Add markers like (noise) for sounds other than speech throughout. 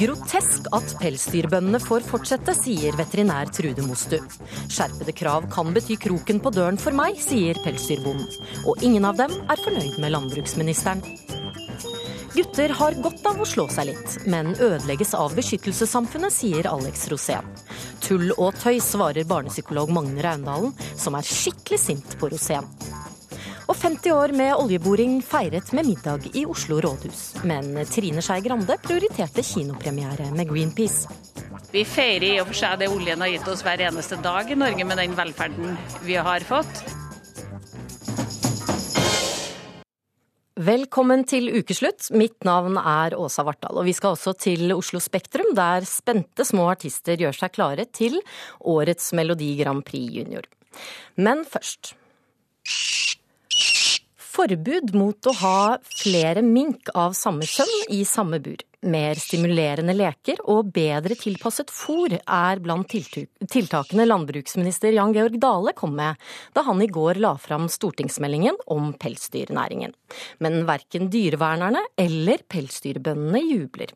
Grotesk at pelsdyrbøndene får fortsette, sier veterinær Trude Mostu. Skjerpede krav kan bety kroken på døren for meg, sier pelsdyrbonden. Og ingen av dem er fornøyd med landbruksministeren. Gutter har godt av å slå seg litt, men ødelegges av beskyttelsessamfunnet, sier Alex Rosén. Tull og tøys, svarer barnepsykolog Magne Raundalen, som er skikkelig sint på Rosén. Og 50 år med oljeboring feiret med middag i Oslo rådhus. Men Trine Skei Grande prioriterte kinopremiere med Greenpeace. Vi feirer i og for seg det oljen har gitt oss hver eneste dag i Norge med den velferden vi har fått. Velkommen til ukeslutt. Mitt navn er Åsa Vartdal, og vi skal også til Oslo Spektrum, der spente små artister gjør seg klare til årets Melodi Grand Prix Junior. Men først. Forbud mot å ha flere mink av samme kjønn i samme bur. Mer stimulerende leker og bedre tilpasset fôr er blant tiltakene landbruksminister Jan Georg Dale kom med da han i går la fram stortingsmeldingen om pelsdyrnæringen. Men verken dyrevernerne eller pelsdyrbøndene jubler.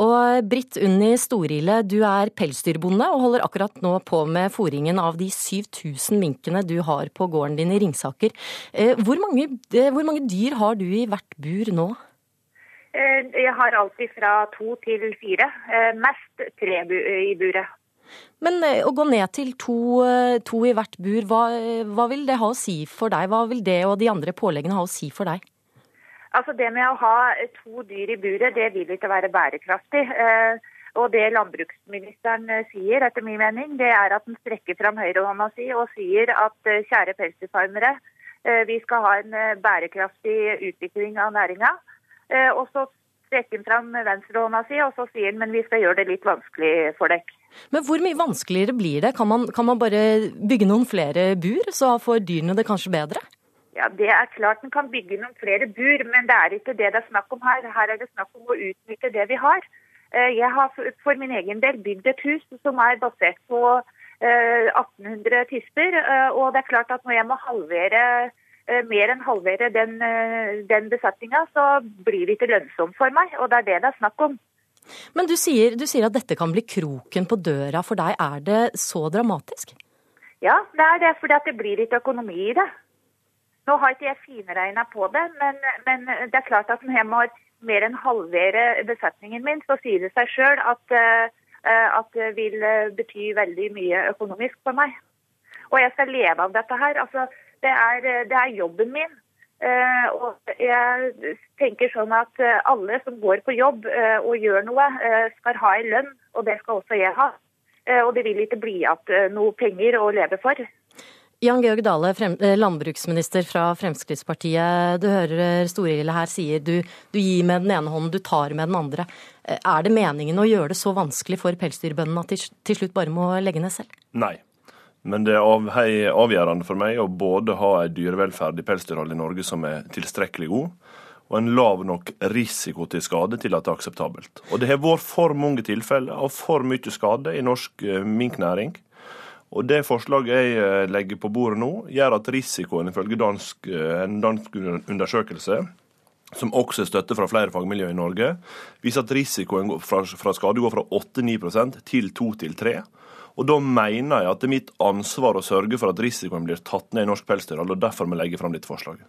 Og Britt Unni Storile, du er pelsdyrbonde og holder akkurat nå på med fôringen av de 7000 minkene du har på gården din i Ringsaker. Eh, hvor mange, eh, hvor mange dyr har du i hvert bur nå? Eh, jeg har alltid fra to til fire. Eh, mest tre i buret. Men eh, å gå ned til to, to i hvert bur, hva, hva, vil det ha å si for deg? Hva vil det og de andre påleggene ha å si for deg? Altså Det med å ha to dyr i buret, det vil ikke være bærekraftig. Og det landbruksministeren sier, etter min mening, det er at han strekker fram høyrehånda si og sier at kjære pelsdyrfarmere, vi skal ha en bærekraftig utvikling av næringa. Eh, og så strekker han fram venstrehånda si, og så sier han men vi skal gjøre det litt vanskelig for dere. Men hvor mye vanskeligere blir det? Kan man, kan man bare bygge noen flere bur, så får dyrene det kanskje bedre? Ja, Det er klart en kan bygge noen flere bur, men det er ikke det det er snakk om her. Her er det snakk om å utnytte det vi har. Eh, jeg har for min egen del bygd et hus som er basert på 1800 eh, tisper. Og det er klart at når jeg må halvere Eh, mer enn halvere den, eh, den besetninga, så blir det ikke lønnsomt for meg. Og det er det det er snakk om. Men du sier, du sier, at dette kan bli kroken på døra for deg. Er det så dramatisk? Ja, det er det. For det blir ikke økonomi i det. Nå har ikke jeg finregna på det, men, men, det er klart at når jeg må mer enn halvere besetningen min, så sier det seg sjøl at, eh, at, det vil bety veldig mye økonomisk for meg. Og jeg skal leve av dette her. altså det er, det er jobben min. Uh, og jeg tenker sånn at uh, alle som går på jobb uh, og gjør noe, skal ha en lønn, og det skal også jeg ha. og det vil ikke bli igjen noe penger å leve for. Jan Georg Dale, frem, landbruksminister fra Fremskrittspartiet. Du hører Storile her sier du, du gir med den ene hånden, du tar med den andre. Er det meningen å gjøre det så vanskelig for pelsdyrbøndene at de til slutt bare må legge ned selv? Nei. Men det er avgjørende for meg å både ha en dyrevelferd i pelsdyrhold i Norge som er tilstrekkelig god, og en lav nok risiko til skade til at det er akseptabelt. Og det har vært for mange tilfeller av for mye skade i norsk eh, minknæring. Og det forslaget jeg eh, legger på bordet nå, gjør at risikoen ifølge dansk, eh, en dansk undersøkelse som også er støtte fra flere fagmiljøer i Norge, viser at risikoen fra, skade går fra 8-9 til 2-3 og Da mener jeg at det er mitt ansvar å sørge for at risikoen blir tatt ned i norsk pelsdyrhold, og derfor må jeg legge fram dette forslaget.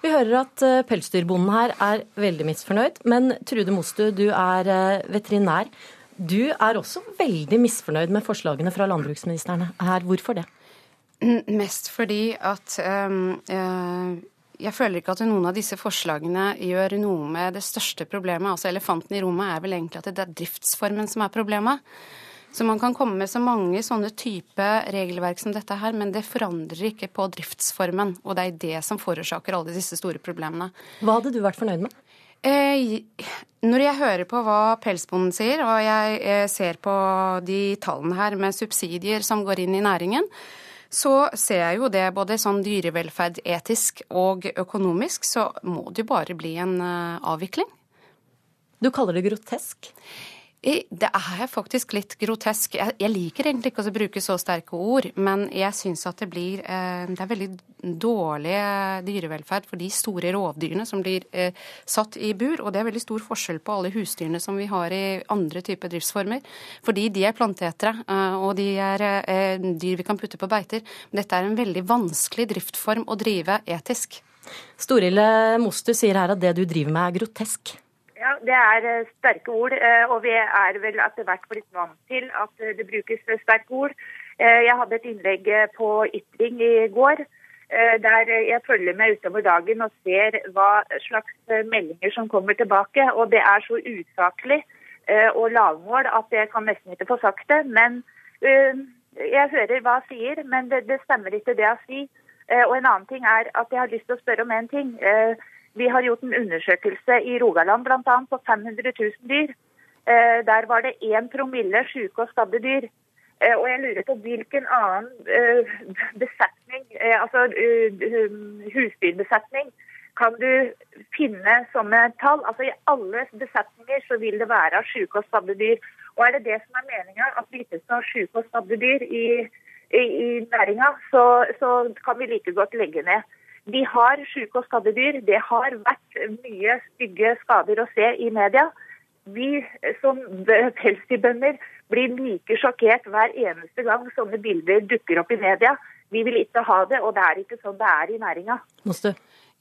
Vi hører at eh, pelsdyrbonden her er veldig misfornøyd, men Trude Mostu, du er veterinær. Du er også veldig misfornøyd med forslagene fra landbruksministeren her. Hvorfor det? Mest fordi at um, uh, jeg føler ikke at noen av disse forslagene gjør noe med det største problemet. Altså Elefanten i rommet er vel egentlig at det er driftsformen som er problemet. Så man kan komme med så mange sånne type regelverk som dette her, men det forandrer ikke på driftsformen. Og det er det som forårsaker alle disse store problemene. Hva hadde du vært fornøyd med? Eh, når jeg hører på hva pelsbonden sier, og jeg eh, ser på de tallene her med subsidier som går inn i næringen, så ser jeg jo det både sånn dyrevelferd etisk og økonomisk, så må det jo bare bli en uh, avvikling. Du kaller det grotesk? Det er faktisk litt grotesk. Jeg, liker egentlig ikke å bruke så sterke ord, men jeg syns at det blir eh, Det er veldig dårlig dyrevelferd for de store rovdyrene som blir eh, satt i bur. Og det er veldig stor forskjell på alle husdyrene som vi har i andre typer driftsformer. Fordi de er planteetere, eh, og de er eh, dyr vi kan putte på beiter. Men dette er en veldig vanskelig driftform å drive etisk. Storille Mostu sier her at det du driver med er grotesk. Ja, Det er eh, sterke ord, eh, og vi er vel etter hvert blitt vant til at eh, det brukes sterke ord. Jeg hadde et innlegg på Ytring i går der jeg følger med utover dagen og ser hva slags meldinger som kommer tilbake. Og det er så usaklig og lavmål at jeg kan nesten ikke få sagt det. Men jeg hører hva jeg sier, men det, stemmer ikke det jeg sier. Og en annen ting er at jeg har lyst til å spørre om en ting. Vi har gjort en undersøkelse i Rogaland bl.a. på 500 000 dyr. Eh, der var det én promille syke og skadde dyr. Eh, og jeg lurer på hvilken annen eh, besetning, altså husdyrbesetning, kan du finne et tall? Altså I alle besetninger så vil det være syke og skadde dyr. Og er det det som er meninga, at vi skal ha syke og skadde dyr i, i, i næringa, så, så kan vi like godt legge ned. Vi har syke og skadde dyr. Det har vært mye stygge skader å se i media. Vi som pelsdyrbønder blir like sjokkert hver eneste gang sånne bilder dukker opp i media. Vi vil ikke ha det, og det er ikke sånn det er i næringa.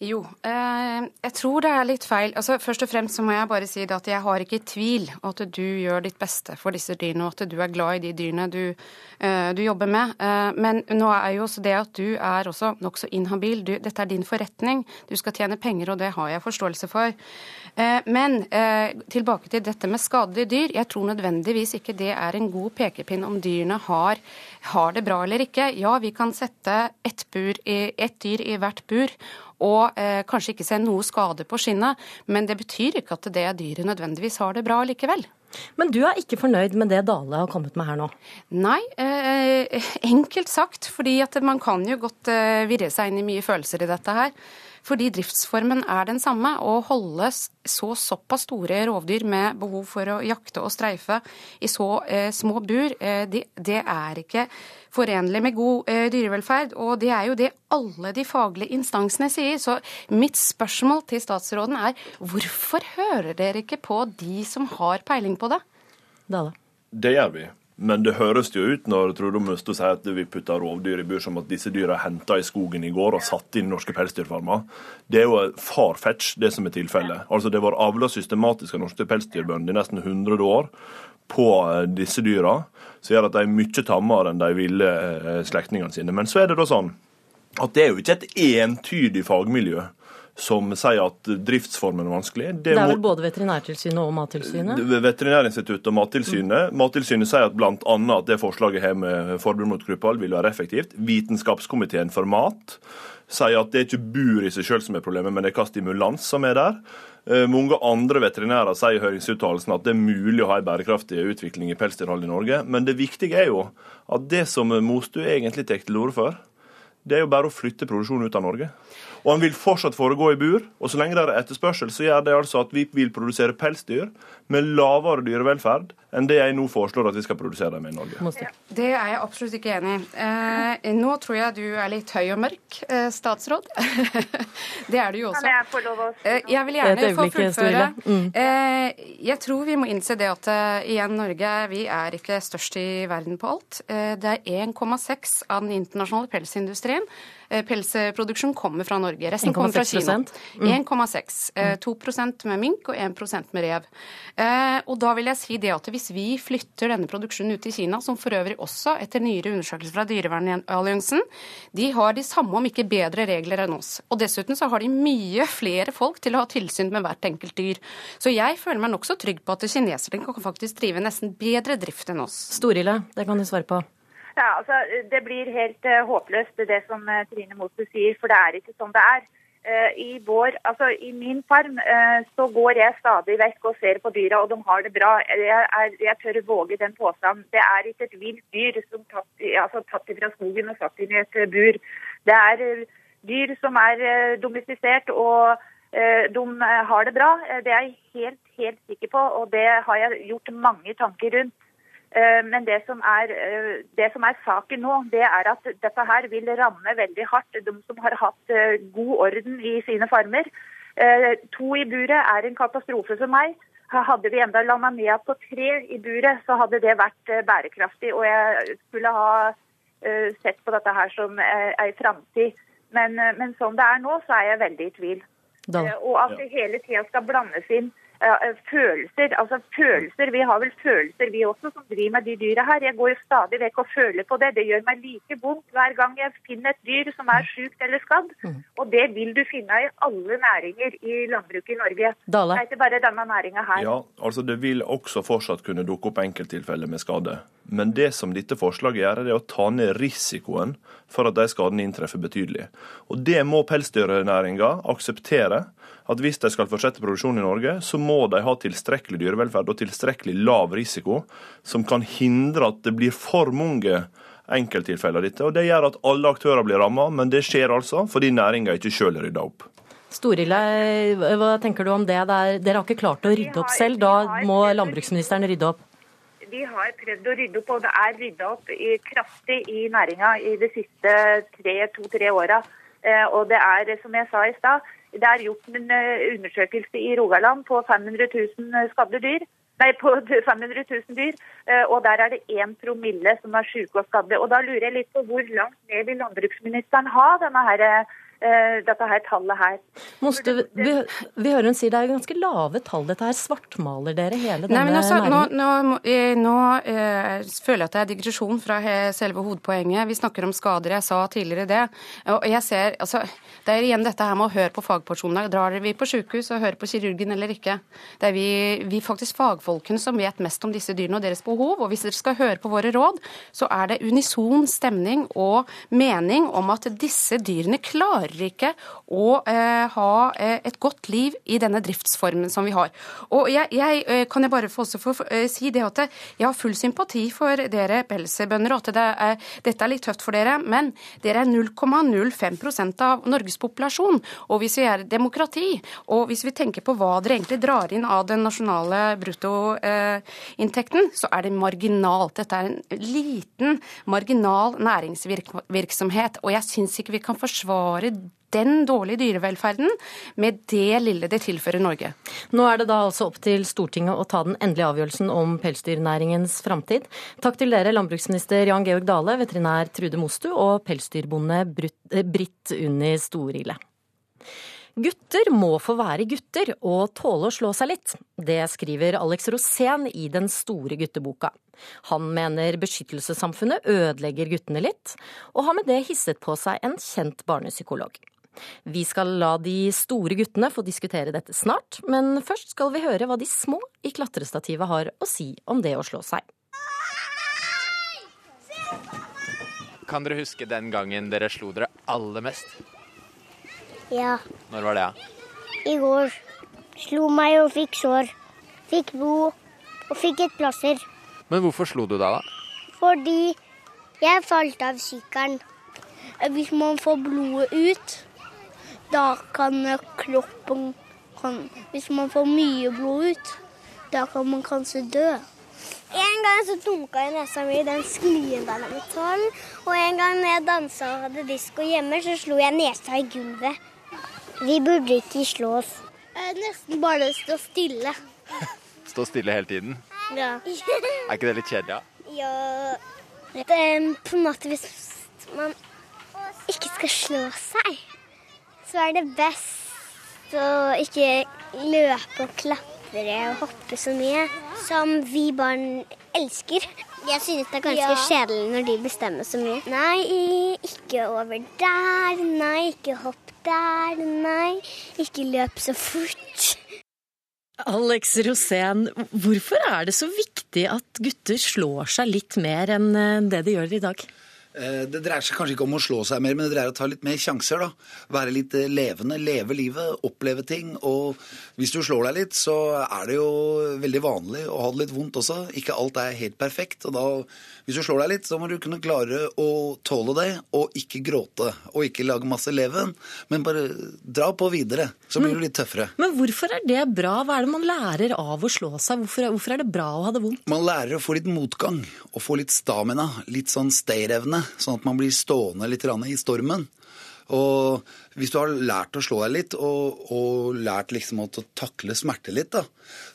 Jo, eh, jeg tror det er litt feil. Altså, Først og fremst så må jeg bare si at jeg har ikke tvil at du gjør ditt beste for disse dyrene, og at du er glad i de dyrene du, eh, du jobber med. Eh, men nå er jo også det at du er også nokså inhabil. Du, dette er din forretning. Du skal tjene penger, og det har jeg forståelse for. Eh, men eh, tilbake til dette med skadelige dyr. Jeg tror nødvendigvis ikke det er en god pekepinn om dyrene har, har det bra eller ikke. Ja, vi kan sette ett, et dyr i hvert bur og eh, kanskje ikke se noe skade på skinnet, men det betyr ikke at det dyret nødvendigvis har det bra likevel. Men du er ikke fornøyd med det Dale har kommet med her nå? Nei, eh, (laughs) enkelt sagt. fordi at man kan jo godt eh, virre seg inn i mye følelser i dette her. Fordi driftsformen er den samme. Å holde så såpass store rovdyr med behov for å jakte og streife i så eh, små bur, eh, det, det, er ikke forenlig med god eh, dyrevelferd. Og det er jo det alle de faglige instansene sier. Så mitt spørsmål til statsråden er hvorfor hører dere ikke på de som har peiling på det? Dale. Det gjør vi. Men det høres jo ut når Trude Møsto sier at vi putter rovdyr i bur, som at disse dyra henta i skogen i går og satt inn i norske pelsdyrfarmer. Det er jo farfetch, det som er tilfellet. Altså, det var avla systematisk av norske pelsdyrbønder i nesten 100 år på eh, disse dyra, som gjør at de er mye tammere enn de ville eh, slektningene sine. Men så er det da sånn at det er jo ikke et entydig fagmiljø som sier at driftsformen er vanskelig. Det, det er vel både Veterinærtilsynet og Mattilsynet? Veterinærinstituttet og Mattilsynet. Mm. Mattilsynet sier at bl.a. at det forslaget har med forbud mot gruppehold vil være effektivt. Vitenskapskomiteen for mat sier at det er ikke bur i seg sjøl som er problemet, men det er hva stimulans som er der. Eh, mange andre veterinærer sier i høringsuttalelsen at det er mulig å ha en bærekraftig utvikling i pelsdyrhold i Norge. Men det viktige er jo at det som Mostu egentlig tar til orde for, det er jo bare å flytte produksjonen ut av Norge. Og han vil fortsatt foregå i bur. Og så lenge det er etterspørsel, så gjør det altså at vi vil produsere pelsdyr med lavere dyrevelferd enn det jeg nå foreslår at vi skal produsere dem i Norge. Det er jeg absolutt ikke enig i. Eh, nå tror jeg du er litt høy og mørk, eh, statsråd. (laughs) det er du jo også. Kan jeg få lov å eh, Jeg vil gjerne få fullføre. Mm. Eh, jeg tror vi må innse det at uh, igjen, Norge vi er ikke størst i verden på alt. Det er 1,6 av den internasjonale pelsindustrien Eh, pelsproduksjon kommer fra Norge. Resten kommer fra Kina. 1,6. Mm. 2 eh, med mink og 1% med rev. Eh, og da vil jeg si det at hvis vi flytter denne produksjonen ut til Kina, som for øvrig også etter nyere undersøkelser fra Dyrevernalliansen, de har de samme, om ikke bedre regler enn oss. Og dessuten så har de mye flere folk til å ha tilsyn med hvert enkelt dyr. Så jeg føler meg nokså trygg på at kineserne kan faktisk drive nesten bedre drift enn oss. Storille, det kan du svare på. Ja, altså, Det blir helt uh, håpløst, det som uh, Trine Moste sier, for det er ikke sånn det er. Uh, I vår, altså i min farm så går jeg stadig vekk og ser på dyra, og de har det bra. Jeg, er, jeg tør våge den påstanden. Det er ikke et vilt dyr som tatt, altså, tatt fra skogen og satt inn i et bur. Det er dyr som er domestisert, og de har det bra. Det er jeg helt, helt sikker på, og det har jeg gjort mange tanker rundt. Eh, Men det som, er, eh, det som er saken nå, det er at dette her vil ramme veldig hardt de som har hatt eh, god orden i sine farmer. To i buret er en katastrofe for meg. Hadde vi enda landa ned på tre i buret, så hadde det vært bærekraftig. Og jeg skulle ha sett på dette her som ei framtid. Men, men sånn det er nå, så er jeg veldig i tvil. Da. Og at det hele tida skal blandes inn følelser. Altså følelser, Vi har vel følelser vi også som driver med de dyra her. Jeg går jo stadig vekk og føler på det. Det gjør meg like vondt hver gang jeg finner et dyr som er sjukt eller skadd. Og det vil du finne i alle næringer i landbruket i Norge. Dale. Det er ikke bare denne næringa her. Ja, altså Det vil også fortsatt kunne dukke opp enkelttilfeller med skade. Men det som dette forslaget gjør, er å ta ned risikoen for at de skadene inntreffer betydelig. Og Det må pelsdyrnæringa akseptere. At hvis de skal fortsette produksjonen i Norge, så må de ha tilstrekkelig dyrevelferd og tilstrekkelig lav risiko, som kan hindre at det blir for mange enkelttilfeller av dette. Og Det gjør at alle aktører blir ramma, men det skjer altså fordi næringa ikke sjøl rydder opp. Storille, hva tenker du om det? det er, dere har ikke klart å rydde opp selv. Da må landbruksministeren rydde opp. Vi har prøvd å rydde opp, og det er rydda opp i, kraftig i næringa i de siste to-tre åra. Eh, og det er, som jeg sa i stad, det er gjort en eh, undersøkelse i Rogaland på 500 000 skadde dyr. Nei, på (laughs) 500 000 dyr, eh, og der er det én promille som er syke og skadde. Og da lurer jeg litt på hvor langt ned vil landbruksministeren ha denne her, eh, dette her tallet her? Moste, vi, vi hører hun sier det er ganske lave tall. Dette her svartmaler dere hele denne Nei, men altså, nå, næringen. nå, eh, nå eh, føler jeg at det er digresjon fra selve hovedpoenget. Vi snakker om skader, jeg sa tidligere det. Og jeg ser, altså, Det er igjen dette her med å høre på fagpersonene. Drar vi på sykehus og hører på kirurgen eller ikke? Det er vi, vi faktisk fagfolkene som vet mest om disse dyrene og deres behov. Og hvis dere skal høre på våre råd, så er det unison stemning og mening om at disse dyrene klarer ikke å eh, ha eh, et godt liv i denne driftsformen som vi har. Og jeg, jeg eh, kan jeg bare få også få eh, si det at jeg har full sympati for dere pelsbønder, og at det er, dette er litt tøft for dere, men dere er 0,05% av Norges populasjon. Og hvis vi er demokrati, og hvis vi tenker på hva dere egentlig drar inn av den nasjonale bruttoinntekten, så er det marginalt. Dette er en liten, marginal næringsvirksomhet. Og jeg syns ikke vi kan forsvare den dårlige dyrevelferden med det lille det tilfører Norge. Nå er det da altså opp til Stortinget å ta den endelige avgjørelsen om pelsdyrnæringens framtid. Takk til dere, landbruksminister Jan Georg Dale, veterinær Trude Mostu og pelsdyrbonde eh, Britt Unni Storile. Gutter må få være gutter og tåle å slå seg litt. Det skriver Alex Rosén i Den store gutteboka. Han mener beskyttelsessamfunnet ødelegger guttene litt, og har med det hisset på seg en kjent barnepsykolog. Vi skal la de store guttene få diskutere dette snart, men først skal vi høre hva de små i klatrestativet har å si om det å slå seg. Kan dere huske den gangen dere slo dere aller mest? Ja, Når var det? I går slo meg og fikk sår. Fikk blod og fikk et plaster. Men hvorfor slo du deg, da? Fordi jeg falt av sykkelen. Hvis man får blodet ut, da kan kroppen kan, Hvis man får mye blod ut, da kan man kanskje dø. En gang så dunka jeg nesa mi i den sklien der var tolv. Og en gang når jeg dansa og hadde disko hjemme, så slo jeg nesa i gulvet. Vi burde ikke slå oss. Nesten bare stå stille. (laughs) Stå stille hele tiden? Ja. Er ikke det litt kjedelig? Ja? Ja det, er På en måte hvis man ikke skal slå seg, så er det best å ikke løpe og klatre og hoppe så mye. Som vi barn elsker. Jeg synes det er ganske kjedelig når de bestemmer så mye. Nei, ikke over der. Nei, ikke hopp der. Nei, ikke løp så fort. Alex Rosén, hvorfor er det så viktig at gutter slår seg litt mer enn eh, det de gjør i dag? Eh, det dreier seg kanskje ikke om å slå seg mer, men det dreier seg om å ta litt mer sjanser. da. Være litt eh, levende, leve livet, oppleve ting. Og hvis du slår deg litt, så er det jo veldig vanlig å ha det litt vondt også. Ikke alt er helt perfekt. og da, Hvis du slår deg litt, så må du kunne klare å tåle det, og ikke gråte. Og ikke lage masse leven, men bare dra på videre. Så blir du litt tøffere. Men hvorfor er det bra? Hva er det man lærer av å slå seg? Hvorfor, hvorfor er det bra å ha det vondt? Man lærer å få litt motgang, og få litt stamina, litt sånn stayerevne sånn at man blir stående litt i stormen. Og hvis du har lært å slå deg litt, og, og lært liksom å takle smerte litt, da,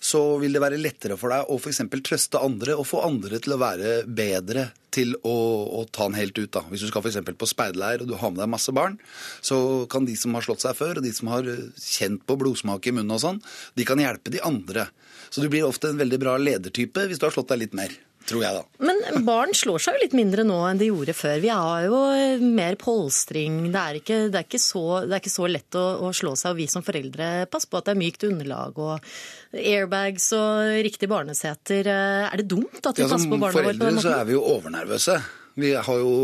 så vil det være lettere for deg å f.eks. trøste andre og få andre til å være bedre til å, å ta den helt ut. da. Hvis du skal f.eks. på speiderleir og du har med deg masse barn, så kan de som har slått seg før, og de som har kjent på blodsmak i munnen og sånn, de kan hjelpe de andre. Så du blir ofte en veldig bra ledertype hvis du har slått deg litt mer tror jeg, da. Men barn slår seg jo litt mindre nå enn de gjorde før. Vi har jo mer polstring. Det er ikke, det er ikke, så, det er ikke så, lett å, å, slå seg, og vi som foreldre passer på at det er mykt underlag og airbags og riktig barneseter. Er det dumt at vi ja, passer på barna våre på den måten? Som foreldre så er vi jo overnervøse. Vi har jo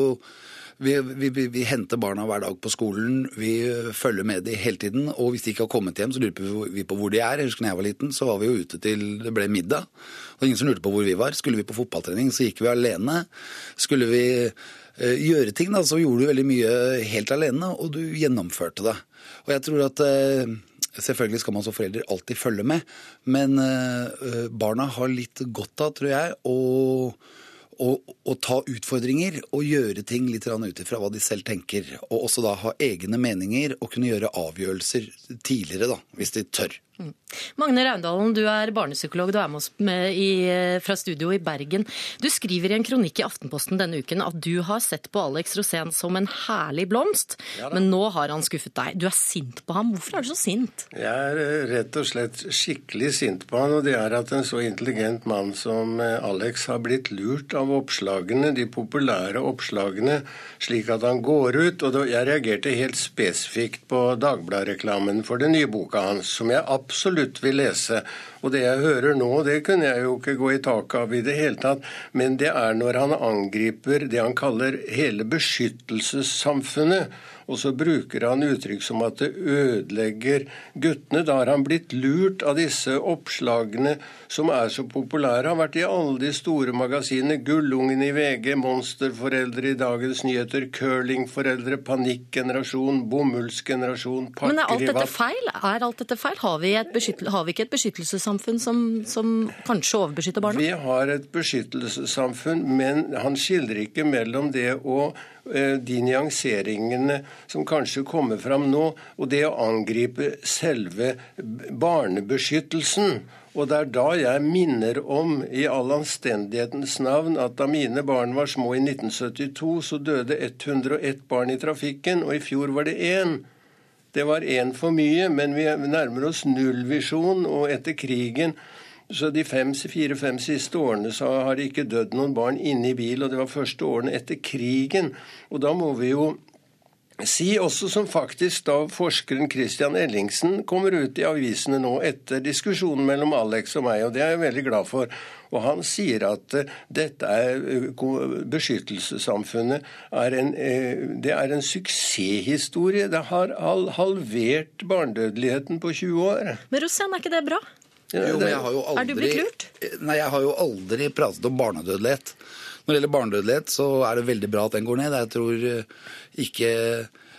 vi, vi, vi, vi, henter barna hver dag på skolen, vi følger med dem hele tiden. Og hvis de ikke har kommet hjem, så lurer vi på hvor de er. Jeg husker da jeg var liten, så var vi jo ute til det ble middag. Og ingen som lurte på hvor vi var. Skulle vi på fotballtrening, så gikk vi alene. Skulle vi uh, gjøre ting, da, så gjorde du veldig mye helt alene, og du gjennomførte det. Og jeg tror at uh, Selvfølgelig skal man som forelder alltid følge med, men uh, barna har litt godt av, tror jeg, å å, å, ta utfordringer og gjøre ting litt ut ifra hva de selv tenker. Og også da ha egne meninger og kunne gjøre avgjørelser tidligere, da, hvis de tør. Mm. Magne Raundalen, du er barnepsykolog. Du er med oss med i, eh, fra studio i Bergen. Du skriver i en kronikk i Aftenposten denne uken at du har sett på Alex Rosén som en herlig blomst, ja, men nå har han skuffet deg. Du er sint på ham. Hvorfor er du så sint? Jeg er eh, rett og slett skikkelig sint på han, og det er at en så intelligent mann som eh, Alex har blitt lurt av oppslagene, de populære oppslagene, slik at han går ut. Og jeg reagerte helt spesifikt på Dagbladet-reklamen for den nye boka hans, som jeg absolutt absolutt vil lese. Og det jeg hører nå, det kunne jeg jo ikke gå i taket av i det hele tatt. Men det er når han angriper det han kaller hele beskyttelsessamfunnet og så bruker han uttrykk som at det ødelegger guttene. Da har han blitt lurt av disse oppslagene som er så populære. Han Har vært i alle de store magasinene. Gullungen i VG, Monsterforeldre i Dagens Nyheter, Curlingforeldre, Panikkgenerasjon, Bomullsgenerasjon, pakker Men er alt dette feil? Er alt dette feil? Har vi, har vi ikke et beskyttelsessamfunn som, som kanskje overbeskytter barna? Vi har et beskyttelsessamfunn, men han skildrer ikke mellom det å de nyanseringene som kanskje kommer fram nå, og det å angripe selve barnebeskyttelsen. Og det er da jeg minner om, i all anstendighetens navn, at da mine barn var små i 1972, så døde 101 barn i trafikken, og i fjor var det én. Det var én for mye, men vi nærmer oss nullvisjon, og etter krigen så de fire-fem siste årene så har det ikke dødd noen barn inne i bil, og det var første årene etter krigen. Og da må vi jo si, også som faktisk da forskeren Christian Ellingsen kommer ut i avisene nå etter diskusjonen mellom Alex og meg, og det er jeg veldig glad for. Og han sier at uh, dette er uh, beskyttelsessamfunnet er en, uh, det er en suksesshistorie. Det har halvert barnedødeligheten på 20 år. Men Rosanne, er ikke det bra? Jo, men jeg har jo aldri, er du blitt lurt? Nei, jeg har jo aldri pratet om barnedødelighet. Når det gjelder barnedødelighet, så er det veldig bra at den går ned. Jeg tror eh, ikke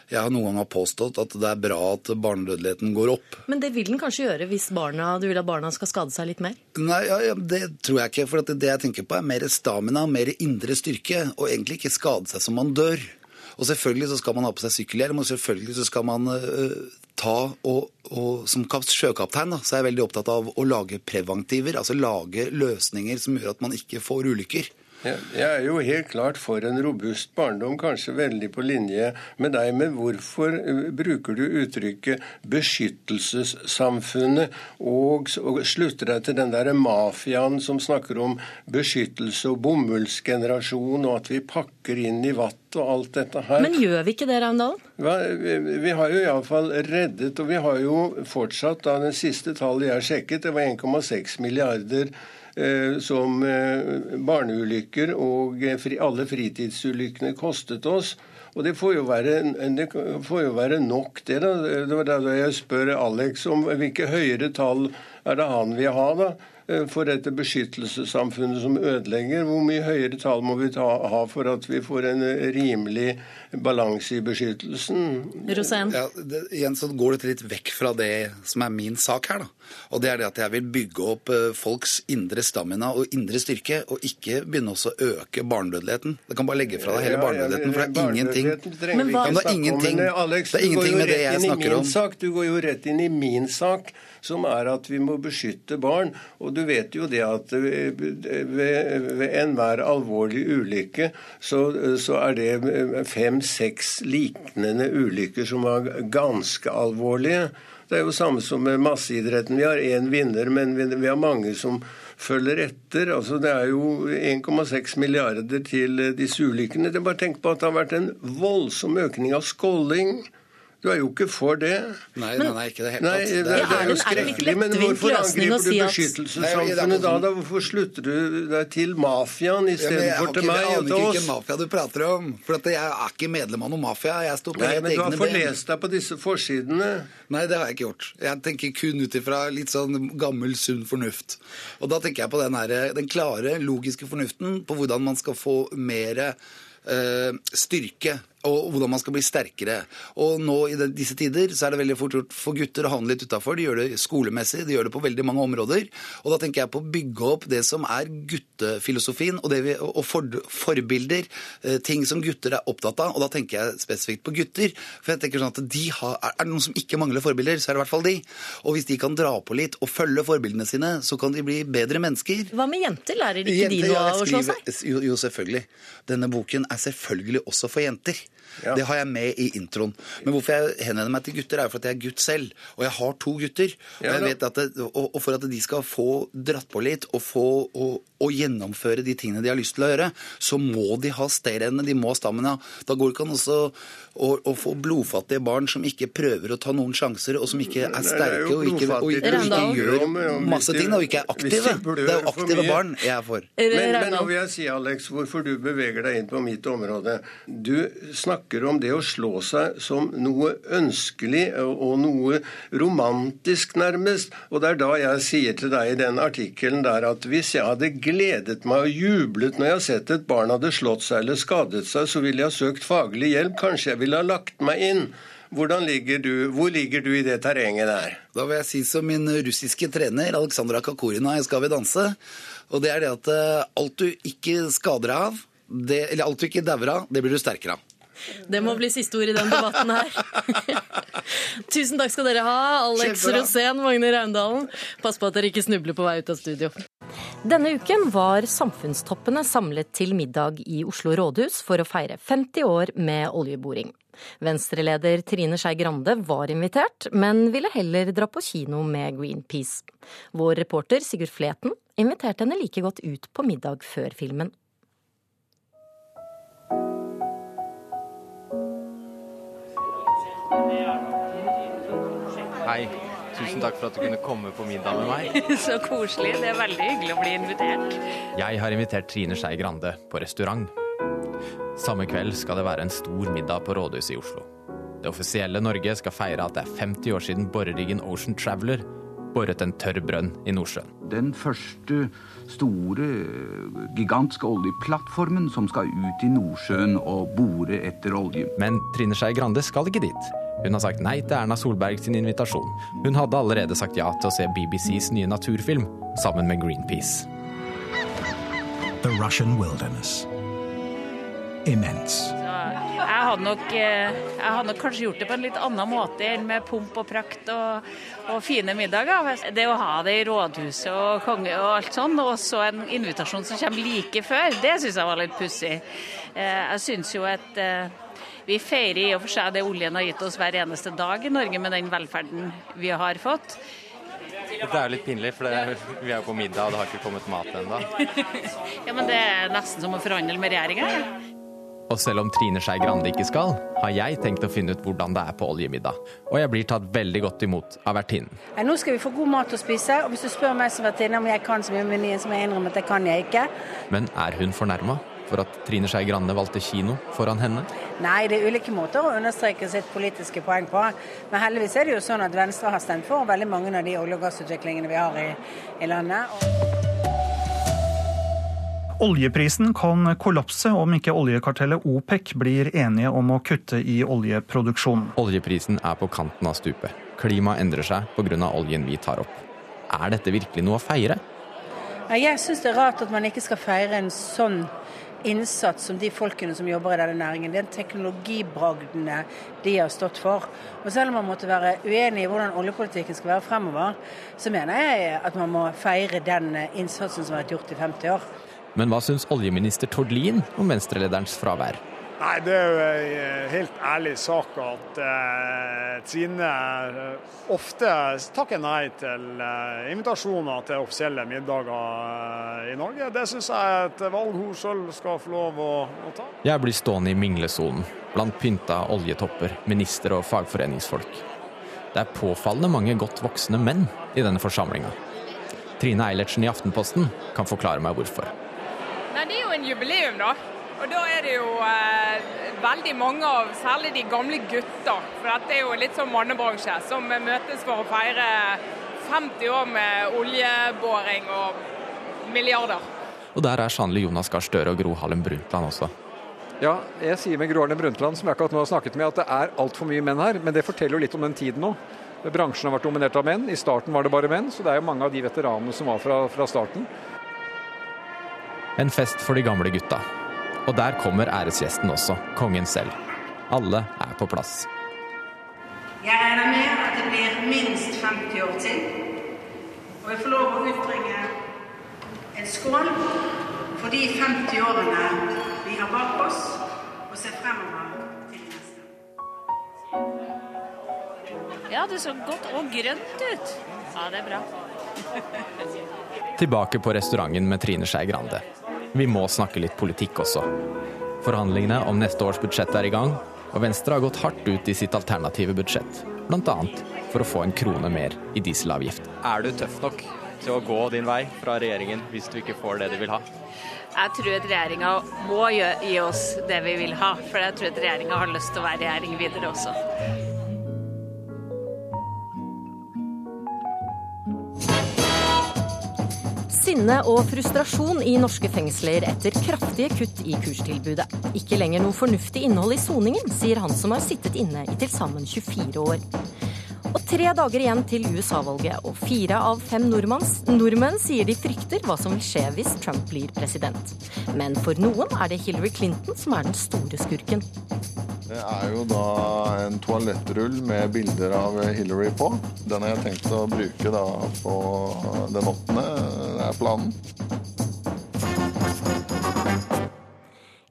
jeg har noen gang påstått at det er bra at barnedødeligheten går opp. Men det vil den kanskje gjøre hvis barna, du vil at barna skal skade seg litt mer? Nei, ja, ja, det tror jeg ikke. For det jeg tenker på er mer stamina, mer indre styrke. Og egentlig ikke skade seg som man dør. Og selvfølgelig så skal man ha på seg sykkelhjelm, og selvfølgelig så skal man uh, ta og, og Som sjøkaptein da, så er jeg veldig opptatt av å lage preventiver, altså lage løsninger som gjør at man ikke får ulykker. Jeg er jo helt klart for en robust barndom, kanskje veldig på linje med deg. Men hvorfor eh, bruker du uttrykket 'beskyttelsessamfunnet' og, og slutter deg til den derre mafiaen som snakker om beskyttelse og bomullsgenerasjon, og at vi pakker inn i vatt og alt dette her. Men gjør vi ikke det, Raundalen? Vi, har jo iallfall reddet, og vi har jo fortsatt, da den siste tallet jeg sjekket, det var 1,6 milliarder som eh, barneulykker og eh, alle fritidsulykkene kostet oss. Og det får være, det får jo være nok, det. da. Det var da jeg spør Alex om hvilke høyere tall er det han vil ha. da. Eh, for dette beskyttelsessamfunnet som ødelegger. Hvor mye høyere tall må vi ta, ha for at vi får en eh, rimelig balanse i beskyttelsen? Rosén? Ja, det, igjen så går dette litt vekk fra det som er min sak her. da. Og det er det at jeg vil bygge opp eh, folks indre stamina og indre styrke, og ikke begynne også å øke barnedødeligheten. Det kan bare legge fra deg hele barnedødeligheten, for det er ingenting Men hva- det er ingenting, Alex, det er ingenting med det jeg snakker om. Sak. Du går jo rett inn i min sak, som er at vi må beskytte barn. Og du vet jo det at ved, ved, enhver alvorlig ulykke, så, så er det fem-seks liknende ulykker som var ganske alvorlige. Det er jo samme som med masseidretten. Vi har én vinner, men vi, har mange som følger etter. Altså, det er jo 1,6 milliarder til disse ulykkene. Det er bare tenk på at det har vært en voldsom økning av skålding. Du er jo ikke for det. Nei, nei, nei, ikke det helt Nei, det, Det det er- jo skrekkelig. Men hvorfor angriper du beskyttelsessamfunnet da? da? Hvorfor slutter du deg til mafiaen Ja, til meg og til oss? Jeg aner ikke hvilken mafia du prater om. For at jeg er ikke medlem av noen mafia. Jeg står på Nei, men du har forlest deg på disse forsidene. Nei, det har jeg ikke gjort. Jeg tenker kun ut ifra litt sånn gammel, sunn fornuft. Og da tenker jeg på den, her, den klare, logiske fornuften på hvordan man skal få mer eh, styrke. Og hvordan man skal bli sterkere. Og nå i disse tider så er det veldig fort gjort for gutter å havne litt utafor. De gjør det skolemessig, de gjør det på veldig mange områder. Og da tenker jeg på å bygge opp det som er guttefilosofien, og, det vi, og for, forbilder. eh, Ting som gutter er opptatt av. Og da tenker jeg spesifikt på gutter. For jeg tenker sånn at de har, Er det noen som ikke mangler forbilder, så er det i hvert fall de. Og hvis de kan dra på litt og følge forbildene sine, så kan de bli bedre mennesker. Hva med jenter? Lærer ikke de noe av å slå seg? Jo, jo, selvfølgelig. Denne boken er selvfølgelig også for jenter. Ja. Det har jeg med i introen. Men hvorfor jeg henvender meg til gutter, er for at jeg er gutt selv. Og jeg har to gutter. Og, det, og, og for at de skal få dratt på litt og få og, og gjennomføre de tingene de har lyst til å gjøre, så må de ha stayerevne, de må ha stamina. Da går det ikke an også å, å få blodfattige barn som ikke prøver å ta noen sjanser, og som ikke er er sterke og ikke, og, ikke- og ikke gjør masse ting, og ikke er aktive. Det er jo aktive barn jeg er for. Men, men nå vil jeg si, Alex, hvorfor du beveger deg inn på mitt område. Du snakker om det å slå seg som noe ønskelig og og noe romantisk, nærmest. Og det er da jeg sier til deg i den artikkelen der at hvis jeg hadde gledet meg og jublet når jeg har sett et barn hadde slått seg eller skadet seg, så ville jeg ha søkt faglig hjelp. Kanskje jeg ville ha lagt meg inn. Hvordan ligger du, hvor ligger du i det terrenget der? Da vil jeg si som min russiske trener Aleksandra Kakorina i Skal vi danse. Og det er det at eh, alt du ikke skader deg av, det, eller alt du ikke dauer av, det blir du sterkere av. (laughs) Det må bli siste ord i den debatten her. (laughs) Tusen takk skal dere ha, Alex Kjempebra. Rosén, Magne Raundalen. Pass på at dere ikke snubler på vei ut av studio. Denne uken var samfunnstoppene samlet til middag i Oslo rådhus for å feire 50 år med oljeboring. Venstreleder Trine Skei Grande var invitert, men ville heller dra på kino med Greenpeace. Vår reporter Sigurd Fleten inviterte henne like godt ut på middag før filmen. Hei. Tusen takk for at du kunne komme på middag med meg. (laughs) Så koselig. Det er veldig hyggelig å bli invitert. Jeg har invitert Trine Skei Grande på restaurant. Samme kveld skal det være en stor middag på rådhuset i Oslo. Det offisielle Norge skal feire at det er 50 år siden boreriggen Ocean Traveler boret en tørr brønn i Nordsjøen. Den første store, gigantiske oljeplattformen som skal ut i Nordsjøen og bore etter olje. Men Trine Skei Grande skal ikke dit. Hun har sagt nei til Erna Solberg sin invitasjon. Hun hadde allerede sagt ja til å se BBCs nye naturfilm sammen med Greenpeace. The Russian wilderness. Immense. Hadde, nok, eh, jeg hadde nok kanskje gjort det på en litt annen måte enn med pomp og prakt og, og fine middager. Det å ha det i rådhuset og konge og alt sånn, og så en invitasjon som kommer like før, det syns jeg var litt pussig. Eh, Jeg syns jo at eh, vi feirer i og for seg det oljen har gitt oss hver eneste dag i Norge med den velferden vi har fått. Det er jo litt pinlig, for det, vi er jo på middag, og det har ikke kommet mat ennå. (laughs) Ja, men det er nesten som å forhandle med regjeringa. Og selv om Trine Skei Grande ikke skal, har jeg tenkt å finne ut hvordan det er på oljemiddag. Og jeg blir tatt veldig godt imot av vertinnen. Nå skal vi få god mat å spise, og hvis du spør meg som vertinne om jeg kan så mye om menyen, som jeg innrømmer at det kan jeg ikke. Men er hun fornærma for at Trine Skei Grande valgte kino foran henne? Nei, det er ulike måter å understreke sitt politiske poeng på. Men heldigvis er det jo sånn at Venstre har stemt for veldig mange av de olje- og gassutviklingene vi har i, i landet. Og Oljeprisen kan kollapse om ikke oljekartellet OPEC blir enige om å kutte i oljeproduksjonen. Oljeprisen er på kanten av stupet. Klimaet endrer seg pga. oljen vi tar opp. Er dette virkelig noe å feire? jeg syns det er rart at man ikke skal feire en sånn innsats som de folkene som jobber i denne næringen. Den teknologibragdene de har stått for. Og selv om man måtte være uenig i hvordan oljepolitikken skal være fremover, så mener jeg at man må feire den innsatsen som har vært gjort i 50 år. Men hva syns oljeminister Tord Lien om venstrelederens fravær? Nei, Det er jo en helt ærlig sak at eh, Trine ofte takker nei til eh, invitasjoner til offisielle middager eh, i Norge. Det syns jeg er et valg hun selv skal få lov å, å ta. Jeg blir stående i minglesonen blant pynta oljetopper, minister og fagforeningsfolk. Det er påfallende mange godt voksne menn i denne forsamlinga. Trine Eilertsen i Aftenposten kan forklare meg hvorfor. Nei, Det er jo en jubileum, da. Og da er det jo eh, veldig mange av særlig de gamle gutta, for dette er jo litt sånn mannebransje, som møtes for å feire 50 år med oljeboring og milliarder. Og der er sannelig Jonas Gahr Støre og Gro Harlem Brundtland også. Ja, jeg sier med Gro Harlem Brundtland, som jeg akkurat nå har snakket med, at det er altfor mye menn her. Men det forteller jo litt om den tiden nå. Bransjen har vært dominert av menn. I starten var det bare menn, så det er jo mange av de veteranene som var fra, fra starten. En fest for de gamle gutta. Og der kommer æresgjesten også, kongen selv. Alle er på plass. Jeg regner med at det blir minst 50 år til. Og jeg får lov å utbringe en skål for de 50 årene vi har bak oss, og ser fremover til neste. Ja, det så godt og grønt ut. Ja, det er bra. Tilbake på restauranten med Trine Skei Grande. Vi må snakke litt politikk også. Forhandlingene om neste års budsjett er i gang, og Venstre har gått hardt ut i sitt alternative budsjett. Bl.a. for å få en krone mer i dieselavgift. Er du tøff nok til å gå din vei fra regjeringen hvis du ikke får det du vil ha? Jeg tror at regjeringa må gi oss det vi vil ha, for jeg tror at regjeringa har lyst til å være regjering videre også. Sinne og frustrasjon i norske fengsler etter kraftige kutt i kurstilbudet. Ikke lenger noe fornuftig innhold i soningen, sier han som har sittet inne i til sammen 24 år. Og tre dager igjen til USA-valget, og fire av fem nordmenn sier de frykter hva som vil skje hvis Trump blir president. Men for noen er det Hillary Clinton som er den store skurken. Det er jo da en toalettrull med bilder av Hillary på. Den har jeg tenkt å bruke da på den åttende. Det er planen.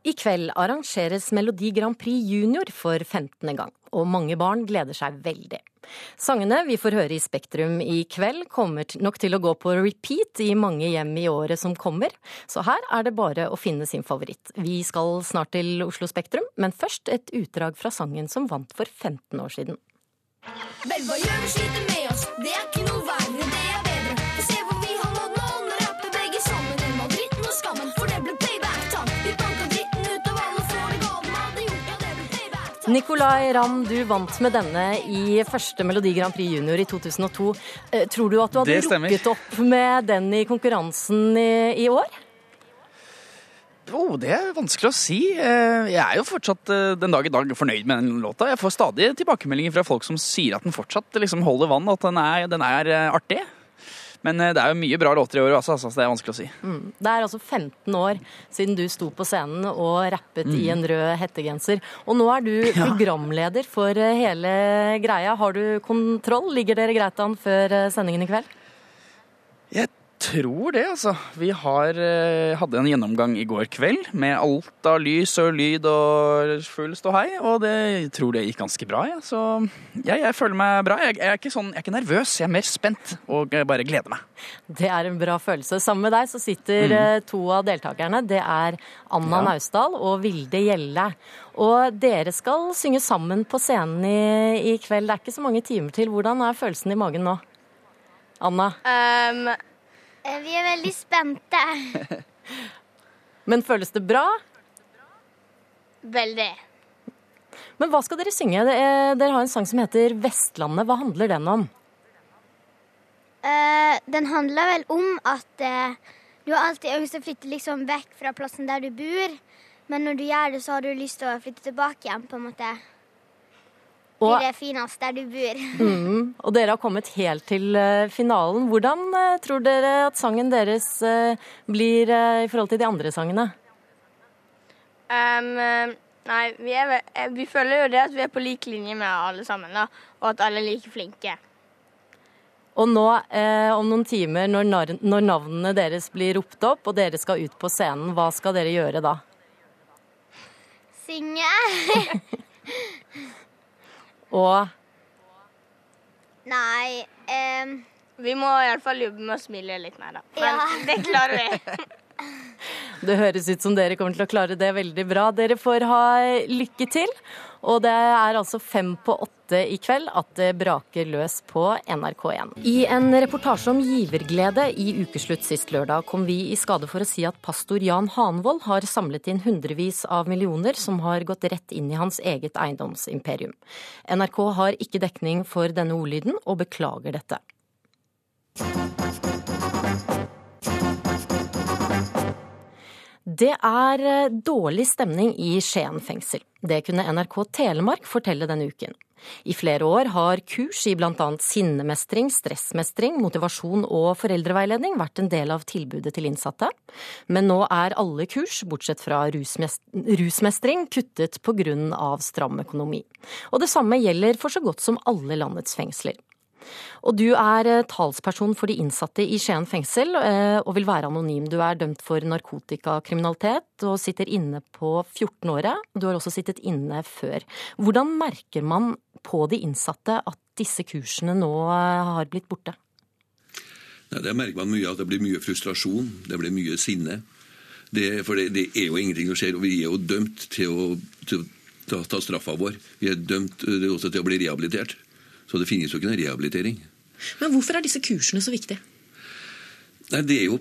I kveld arrangeres Melodi Grand Prix Junior for 15. gang, og mange barn gleder seg veldig. Sangene vi får høre i Spektrum i kveld kommer nok til å gå på repeat i mange hjem i året som kommer, så her er det bare å finne sin favoritt. Vi skal snart til Oslo Spektrum, men først et utdrag fra sangen som vant for 15 år siden. Vel, hva gjør vi sliter med Nicolay Ramm, du vant med denne i første Melodi Grand Prix Junior i 2002. Eh, Tror du at du hadde rukket opp med den i konkurransen i, i år? Oh, det er vanskelig å si. Eh, Jeg er jo fortsatt eh, den dag i dag fornøyd med den låta. Jeg får stadig tilbakemeldinger fra folk som sier at den fortsatt liksom holder vann, at den er, den er artig. Men eh, det er jo mye bra låter i år også, altså, så det er vanskelig å si. Mm. Det er altså 15 år siden du sto på scenen og rappet i Mm. en rød hettegenser. Og nå er du (laughs) programleder for eh, hele greia. Har du kontroll? Ligger dere greit an før eh, sendingen i kveld? Jeg tror det, altså. Vi har, eh, hadde en gjennomgang i går kveld med alt av lys og lyd og full ståhei, og det, jeg tror det gikk ganske bra. Ja. Så ja, jeg føler meg bra. Jeg, jeg, er ikke sånn, jeg er ikke nervøs, jeg er mer spent og jeg bare gleder meg. Det er en bra følelse. Sammen med deg så sitter Mm. eh, to av deltakerne. Det er Anna Ja. Naustdal og Vilde Gjelle. Og dere skal synge sammen på scenen i, i kveld. Det er ikke så mange timer til. Hvordan er følelsen i magen nå? Anna? Um, vi er veldig spente. (laughs) Men føles det bra? Veldig. Men hva skal dere synge? Det er- Dere har en sang som heter 'Vestlandet'. Hva handler den om? Uh, den handler vel om at uh, du har alltid ønsket å flytte liksom vekk fra plassen der du bor, men når du gjør det, så har du lyst til å flytte tilbake igjen, på en måte. Og- er det fineste der du bor. (laughs) Mm, og dere har kommet helt til uh, finalen. Hvordan uh, tror dere at sangen deres uh, blir i forhold til de andre sangene? Um, nei, vi, er, vi føler jo det at vi er på lik linje med alle sammen, da, og at alle er like flinke. Og nå, om noen timer, når, når navnene deres blir ropt opp, og dere skal ut på scenen, hva skal dere gjøre da? Synge. (laughs) Og Nei um... Vi må iallfall jobbe med å smile litt mer, da. Men Ja. det klarer vi. (laughs) det høres ut som dere kommer til å klare det veldig bra. Dere får ha lykke til. Og det er altså fem på åtte i kveld at det braker løs på NRK1. I en reportasje om giverglede i ukeslutt sist lørdag kom vi i skade for å si at pastor Jan Hanvold har samlet inn hundrevis av millioner som har gått rett inn i hans eget eiendomsimperium. NRK har ikke dekning for denne ordlyden og beklager dette. Det er eh, dårlig stemning i Skien fengsel. Det kunne NRK Telemark fortelle denne uken. I flere år har kurs i bl.a. sinnemestring, stressmestring, motivasjon og foreldreveiledning vært en del av tilbudet til innsatte. Men nå er alle kurs, bortsett fra rusmestring, kuttet pga. stram økonomi. Og det samme gjelder for så godt som alle landets fengsler. Og du er eh, talsperson for de innsatte i Skien fengsel, eh, og vil være anonym. Du er dømt for narkotikakriminalitet og sitter inne på 14-året. Du har også sittet inne før. Hvordan merker man på de innsatte at disse kursene nå eh, har blitt borte? Nei, det merker man mye at det blir mye frustrasjon, det blir mye sinne. Det, for det, det er jo ingenting som skjer, og vi er jo dømt til å, til å ta, ta straffa vår. Vi er dømt også til å bli rehabilitert. Så det finnes jo ikke noen rehabilitering. Men hvorfor er disse kursene så viktige? Nei, Det er jo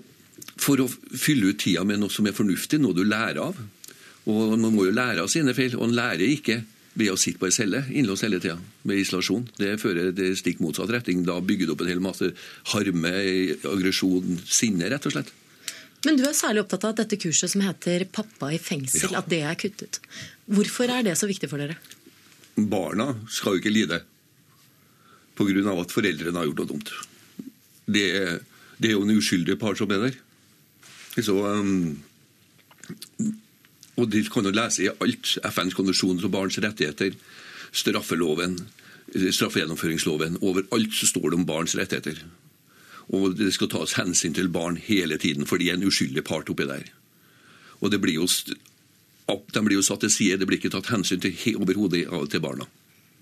for å fylle ut tida med noe som er fornuftig, noe du lærer av. Og Man må jo lære av sine feil, og en lærer ikke ved å sitte på ei celle innlåst hele tida med isolasjon. Det fører til stikk motsatt retning. Da bygger du opp en hel masse harme, aggresjon, sinne, rett og slett. Men du er særlig opptatt av at dette kurset som heter Pappa i fengsel, at det er kuttet. Hvorfor er det så viktig for dere? Barna skal jo ikke lide pga. at foreldrene har gjort noe dumt. Det, det er jo en uskyldig par som er der. Så, um, og De kan jo lese i alt. FNs konvensjon om barns rettigheter, straffeloven, straffegjennomføringsloven. Overalt så står det om barns rettigheter. Og det skal tas hensyn til barn hele tiden, for de er en uskyldig part oppi der. Og blir jo, De blir jo satt til side, det blir ikke tatt hensyn til overhodet til barna.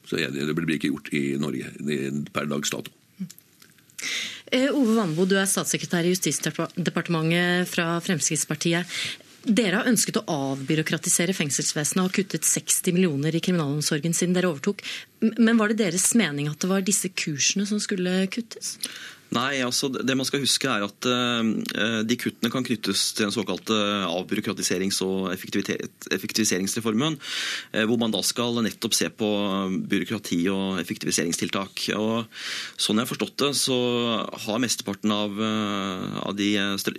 Så det blir ikke gjort i Norge per dags dato. Eh, Ove Wambo, du er statssekretær i Justisdepartementet fra Fremskrittspartiet. Dere har ønsket å avbyråkratisere fengselsvesenet og har kuttet 60 millioner i kriminalomsorgen siden dere overtok. Men var det deres mening at det var disse kursene som skulle kuttes? Nei, altså det man skal huske er at eh, de kuttene kan knyttes til den såkalte avbyråkratiserings- og effektiviseringsreformen, eh, hvor man da skal nettopp se på byråkrati og effektiviseringstiltak. Og sånn jeg har forstått det, så har mesteparten av, eh, av de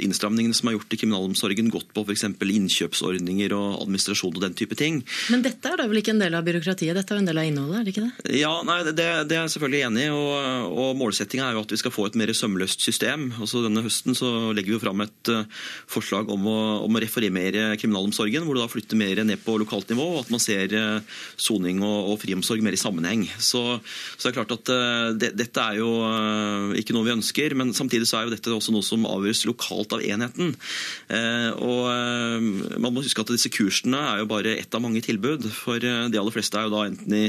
innstramningene som er gjort i kriminalomsorgen, gått på f.eks. innkjøpsordninger og administrasjon og den type ting. Men dette er da vel ikke en del av byråkratiet, dette er jo en del av innholdet, er det ikke det? Ja, nei, det, det er jeg selvfølgelig enig i. og, og Målsettinga er jo at vi skal få et mer mer sømløst system. Altså Denne høsten så legger vi fram et eh, forslag om å, om å reformere kriminalomsorgen, hvor det da flytter mer ned på lokalt nivå, og at man ser eh, soning og, og friomsorg mer i sammenheng. Så, så det er klart at eh, det, dette er jo ikke noe vi ønsker, men samtidig så er jo dette også noe som avgjøres lokalt av enheten. Og man må huske at disse kursene er jo bare ett av mange tilbud, for de aller fleste er jo da enten i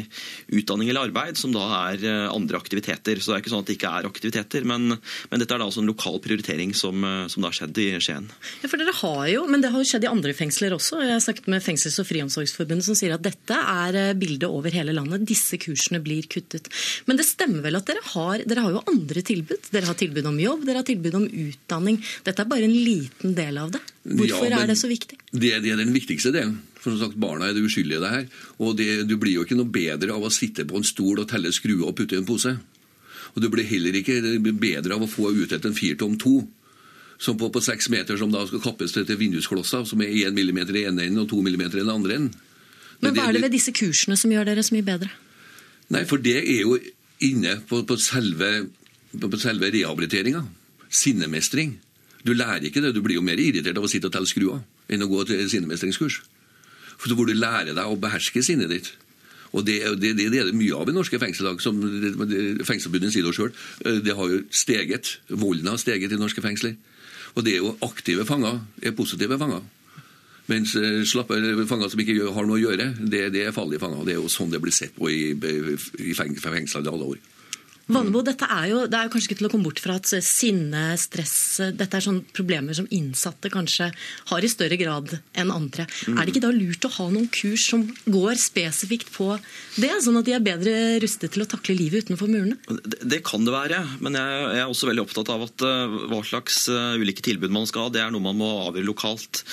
utdanning eller arbeid, som da er andre aktiviteter. Så det er ikke sånn at det ikke er aktiviteter, men, men dette er da også en lokal prioritering som, eh, som da har skjedd i Skien. Ja, for dere har jo, Men det har jo skjedd i andre fengsler også. Jeg har snakket med Fengsels- og friomsorgsforbundet som sier at dette er eh, bildet over hele landet. Disse kursene blir kuttet. Men det stemmer vel at dere har, dere har jo andre tilbud? Dere har tilbud om jobb, dere har tilbud om utdanning. Dette er bare en liten del av det. Hvorfor Ja, er det så viktig? Det, det er den viktigste delen. For som sagt, Barna er det uskyldige i det her. Og det, du blir jo ikke noe bedre av å sitte på en stol og telle skruer og putte i en pose. Og du blir heller ikke bedre av å få utdelt en firtom to. Som på, på seks meter som da skal kappes til, til vindusklosser, som er én millimeter i ene enden og to millimeter i den andre enden. Men hva er det ved disse kursene som gjør dere så mye bedre? Nei, for det er jo inne på, på selve, på, på selve rehabiliteringa. Sinnemestring. Du lærer ikke det. Du blir jo mer irritert av å sitte og telle skruer enn å gå til sinnemestringskurs. For Hvor du lærer deg å beherske sinnet ditt. Og det, det, det, det er det mye av i norske fengsel. som det- det- Fengselsforbundet sier det sjøl. Det har jo steget. Volden har steget i norske fengsler. Og det er jo aktive fanger, er positive fanger. Mens eh, slappe fanger som ikke har noe å gjøre, det, det er farlige fanger. Det er jo sånn det blir sett på i, i fengsler i alle år. Vannebo, dette er jo, det er kanskje ikke til å komme bort fra at sinne, stress Dette er sånne problemer som innsatte kanskje har i større grad enn andre. Mm. Er det ikke da lurt å ha noen kurs som går spesifikt på det, sånn at de er bedre rustet til å takle livet utenfor murene? Det, det kan det være, men jeg, jeg er også veldig opptatt av at eh, hva slags eh, ulike tilbud man skal ha, det er noe man må avgjøre lokalt.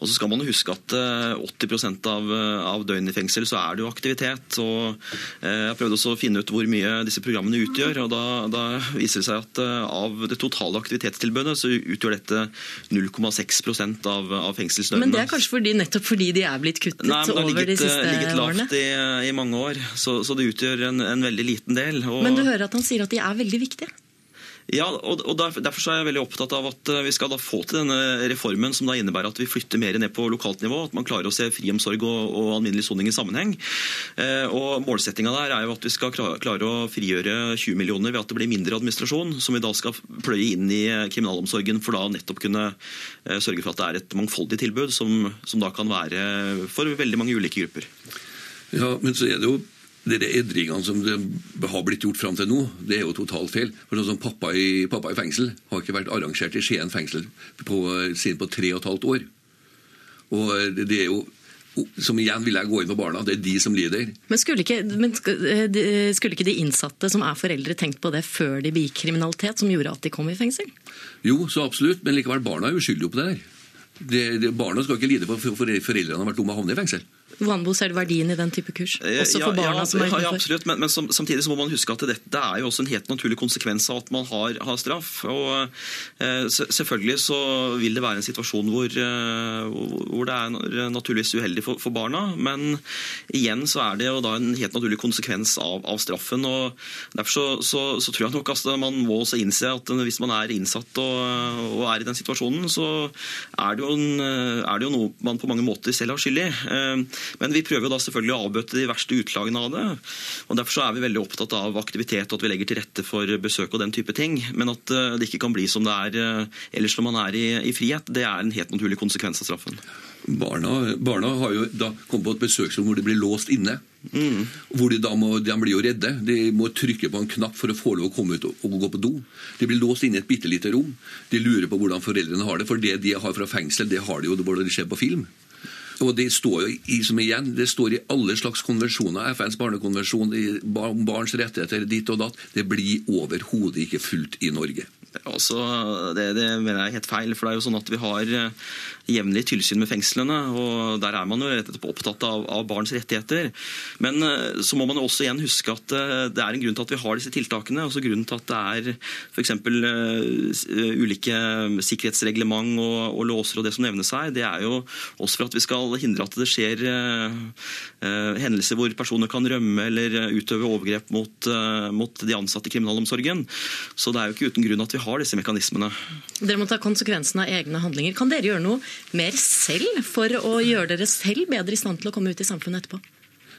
Og så skal man huske at eh, 80 av, eh, av døgnet i fengsel så er det jo aktivitet. og Jeg prøvde også å finne ut hvor mye disse programmene utgjør, og da, da viser det seg at eh, av det totale aktivitetstilbudet så utgjør dette 0,6% av, av fengselsdøgnene. Men det er kanskje fordi, nettopp fordi de er blitt kuttet Nei, men det har over de ligget, siste ligget årene? lavt i, i mange år, så, så det utgjør en, en veldig liten del. Og, Men du hører at han sier at de er veldig viktige? Ja, og, derfor, er jeg veldig opptatt av at eh, vi skal da få til denne reformen som da innebærer at vi flytter mer ned på lokalt nivå, at man klarer å se friomsorg og, og alminnelig soning i sammenheng. Eh, og Målsettinga der er jo at vi skal klare, å frigjøre 20 millioner ved at det blir mindre administrasjon, som vi da skal pløye inn i eh, kriminalomsorgen for da nettopp kunne sørge for at det er et mangfoldig tilbud som, som da kan være for veldig mange ulike grupper. Ja, men så er det jo de endringene som det har blitt gjort fram til nå, det er jo totalt feil. For sånn som Pappa i, pappa i fengsel har ikke vært arrangert i Skien fengsel på, siden på tre og et halvt år. Og det er jo som igjen vil jeg gå inn på barna. Det er de som lider. Men skulle ikke, men skulle ikke de innsatte som er foreldre tenkt på det før de begikk kriminalitet, som gjorde at de kom i fengsel? Jo, så absolutt, men likevel, barna er uskyldige på det der. Det, det, barna skal ikke lide for at foreldrene har vært dumme og havnet i fengsel. Vanbo du verdien i den type kurs? Eh, Også for barna ja, som er ja, ja, absolutt, men, men sam- samtidig så må man huske at dette det er jo også en helt naturlig konsekvens av at man har, har straff. Og eh, Selvfølgelig så vil det være en situasjon hvor, eh, hvor det er naturligvis uheldig for, for barna, men igjen så er det jo da en helt naturlig konsekvens av, av straffen. og Derfor så, så, så tror jeg nok at man må også innse at hvis man er innsatt og, og er i den situasjonen, så er det, jo en, er det jo noe man på mange måter selv har skyld i. Eh, Men vi prøver jo da selvfølgelig å avbøte de verste utslagene av det. og Derfor så er vi veldig opptatt av aktivitet og at vi legger til rette for besøk og den type ting. Men at eh, det ikke kan bli som det er eh, ellers når man er i, i frihet, det er en helt naturlig konsekvens av straffen. Barna, barna har jo da kommet på et besøksrom hvor de blir låst inne. Hvor de, da må, de blir jo redde. De må trykke på en knapp for å få lov å komme ut og, gå på do. De blir låst inne i et bitte lite rom. De lurer på hvordan foreldrene har det, for det de har fra fengsel, det har de jo når de ser på film. Og det står jo i, som igjen, det står i alle slags konvensjoner, FNs barnekonvensjon, om barns rettigheter, ditt og datt. Det blir overhodet ikke fulgt i Norge. Altså, det, det mener jeg er helt feil. for det er jo sånn at Vi har jevnlig tilsyn med fengslene, og der er man jo rett slett opptatt av, av, barns rettigheter. Men eh, så må man også igjen huske at eh, det er en grunn til at vi har disse tiltakene. også Grunnen til at det er f.eks. Uh, ulike sikkerhetsreglement og, og, låser og det som nevnes her, det er jo også for at vi skal hindre at det skjer uh, uh, hendelser hvor personer kan rømme eller utøve overgrep mot, mot de ansatte i kriminalomsorgen. Så det er jo ikke uten grunn at vi har disse mekanismene. Dere må ta konsekvensen av egne handlinger. Kan dere gjøre noe mer selv for å gjøre dere selv bedre i stand til å komme ut i samfunnet etterpå?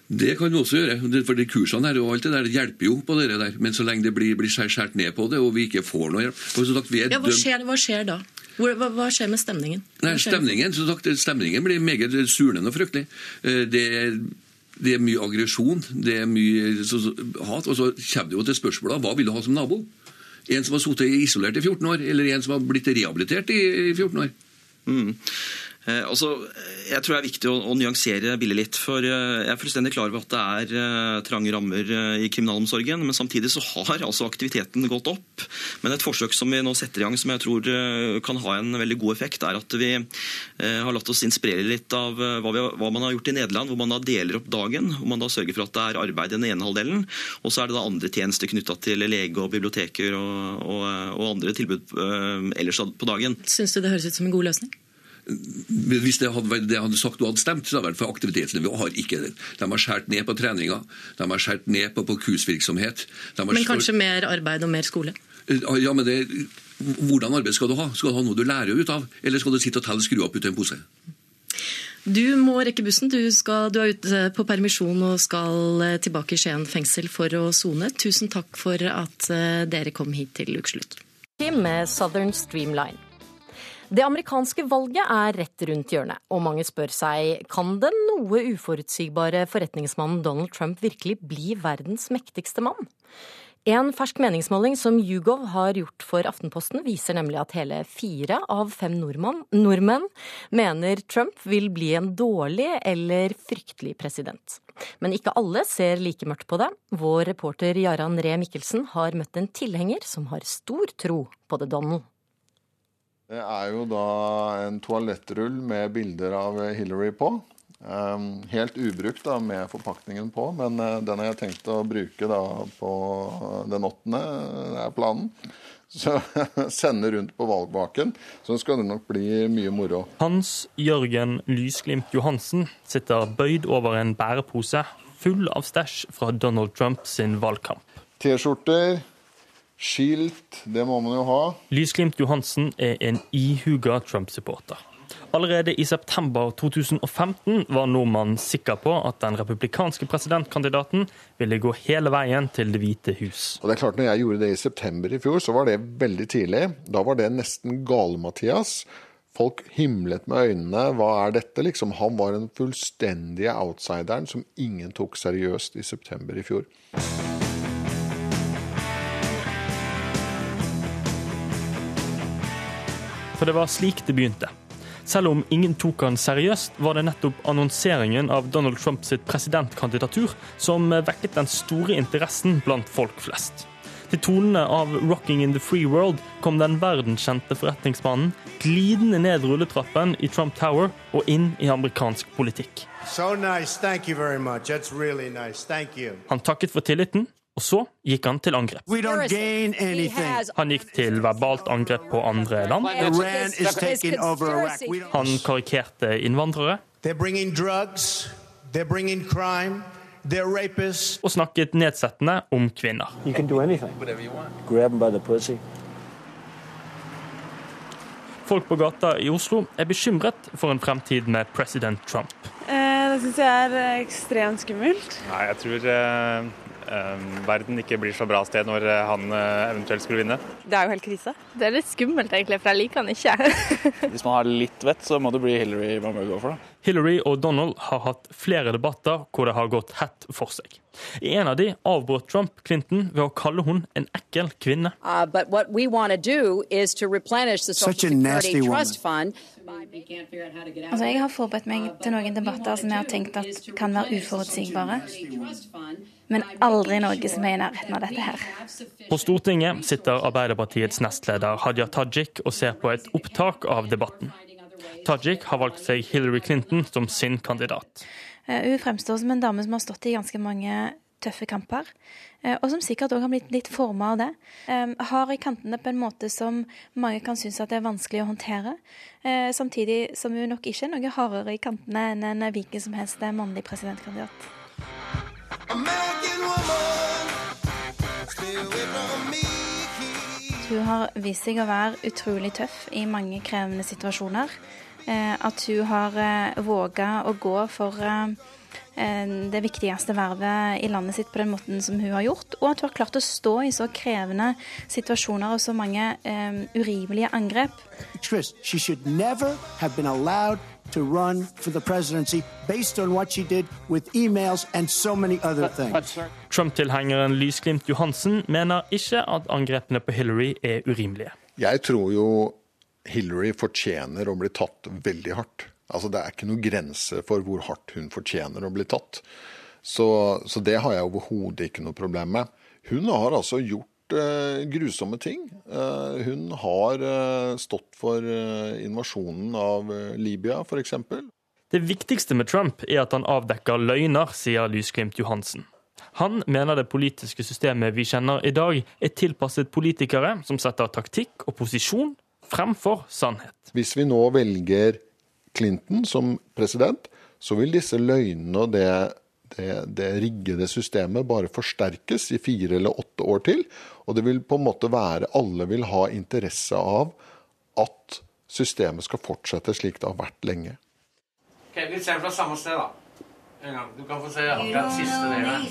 Det kan vi også gjøre. for de Kursene her og alt det der hjelper jo på det der. Men så lenge det blir, blir skåret ned på det, og vi ikke får noe hjelp sagt, ja, hva, skjer, hva, skjer, da? Hva, hva, skjer med stemningen? Nei, stemningen, sagt, stemningen blir meget surnende og fryktelig. Eh, det, det er mye aggresjon, det er mye hat. Og så kommer det jo til spørsmålet hva vil du ha som nabo? En som har sittet isolert i 14 år, eller en som har blitt rehabilitert i 14 år? 嗯。Altså, jeg tror det er viktig å, å, nyansere bildet litt. for eh, Jeg er fullstendig klar over at det er trange rammer i kriminalomsorgen. Men samtidig så har (laughs) altså aktiviteten gått opp. Men et forsøk som vi nå setter i gang, som jeg tror kan ha en veldig god effekt, er at vi har latt oss inspirere litt av hva, vi, hva, man har gjort i Nederland, hvor man da deler opp dagen. hvor Man da sørger for at det er arbeid i den ene halvdelen, og så er det da andre tjenester knytta til lege og biblioteker og, og, og andre tilbud ellers på dagen. Syns du det høres ut som en god løsning? Hvis det hadde, vært det hadde sagt du hadde stemt, så hadde det vært for aktivitetsnivået har ikke det. De har skåret ned på treninga, de har skåret ned på, på kursvirksomhet. Men kanskje mer arbeid og mer skole? Ja, men det, Hvordan arbeid skal du ha? Skal du ha noe du lærer ut av, eller skal du sitte og telle skruer i en pose? Du må rekke bussen. Du, skal, du, er ute på permisjon og skal eh, tilbake i Skien fengsel for å sone. Tusen takk for at eh, dere kom hit til ukeslutt. Med Southern Streamline. Det amerikanske valget er rett rundt hjørnet, og mange spør seg kan den noe uforutsigbare forretningsmannen Donald Trump virkelig bli verdens mektigste mann? En fersk meningsmåling som Yougov har gjort for Aftenposten, viser nemlig at hele fire av fem nordmann, nordmenn mener Trump vil bli en dårlig eller fryktelig president. Men ikke alle ser like mørkt på det. Vår reporter Jaran Ree Mikkelsen har møtt en tilhenger som har stor tro på det Donald. Det er jo da en toalettrull med bilder av Hillary på. Um, helt ubrukt da, med forpakningen på, men uh, den har jeg tenkt å bruke da på den åttende. Det er planen. (laughs) Så sende rundt på valgbaken. Så skal det nok bli mye moro. Hans Jørgen Lysglimt Johansen sitter bøyd over en bærepose full av stæsj fra Donald Trump sin valgkamp. T-skjorter, Skilt, det må man jo ha. Lysglimt Johansen er en ihuga Trump-supporter. Allerede i september 2015 var nordmannen sikker på at den republikanske presidentkandidaten ville gå hele veien til Det hvite hus. Og det er klart Når jeg gjorde det i september i fjor, så var det veldig tidlig. Da var det nesten gale-Mathias. Folk himlet med øynene. Hva er dette? Liksom, han var den fullstendige outsideren som ingen tok seriøst i september i fjor. For det var slik det begynte. Selv om ingen tok han seriøst, var det nettopp annonseringen av Donald Trumps presidentkandidatur som vekket den store interessen blant folk flest. Til tonene av 'Rocking in the Free World' kom den verdenskjente forretningsmannen glidende ned rulletrappen i Trump Tower og inn i amerikansk politikk. So nice. really nice. Han takket for tilliten og så gikk han til angrep. Han gikk til verbalt angrep på andre land. Han karikerte innvandrere. Og snakket nedsettende om kvinner. Folk på gata i Oslo er bekymret for en fremtid med president Trump. Eh, det syns jeg er eh, ekstremt skummelt. Nei, jeg tror eh, verden ikke blir så bra sted når eh, han eh, eventuelt skulle vinne. Det er jo helt krise. Det er litt skummelt egentlig, for jeg liker han ikke. (laughs) Hvis man har litt vett, så må det bli Hillary man bør gå for. da. Hillary og Donald har hatt flere debatter hvor det har gått hett for seg. I en av de avbrøt Trump Clinton ved å kalle hun en ekkel kvinne. Uh, altså, jeg har forberedt meg til noen debatter som jeg har tenkt at kan være uforutsigbare. Men aldri noe som er i nærheten av dette her. På Stortinget sitter Arbeiderpartiets nestleder Hadia Tajik og ser på et opptak av debatten. Tajik har valgt seg Hillary Clinton som sin kandidat. Eh, hun fremstår som en dame som har stått i ganske mange tøffe kamper, eh, og som sikkert òg har blitt litt forma av det. Eh, har i kantene på en måte som mange kan synes at det er vanskelig å håndtere. Samtidig som hun nok ikke er noe hardere i kantene enn en hvilken som helst mannlig presidentkandidat. Hun har vist seg å være utrolig tøff i mange krevende situasjoner. At hun har våga å gå for Eh, det viktigste vervet i landet sitt på den måten som hun har gjort, og at hun har klart å stå i så krevende situasjoner og så mange um, urimelige angrep. Chris, to run for the presidency based on what she did with emails and so many other things. Trump-tilhengeren Lysglimt Johansen mener ikke at angrepene på Hillary er urimelige. Jeg tror jo Hillary fortjener å bli tatt veldig hardt. Altså, Det er ikke noe grense for hvor hardt hun fortjener å bli tatt. Så, så det har jeg overhodet ikke noe problem med. Hun har altså gjort grusomme ting. Eh, hun har eh, stått for eh, invasjonen av eh, Libya, f.eks. Det viktigste med Trump er at han avdekker løgner, sier Lysglimt Johansen. Han mener det politiske systemet vi kjenner i dag, er tilpasset politikere som setter taktikk og posisjon fremfor sannhet. Hvis vi nå velger Clinton som president, så vil disse løgnene og det, det, det riggede systemet bare forsterkes i fire eller åtte år til. Og det vil på en måte være Alle vil ha interesse av at systemet skal fortsette slik det har vært lenge. Okay, vi ser fra samme sted, da. En gang. Du kan få se akkurat siste delen.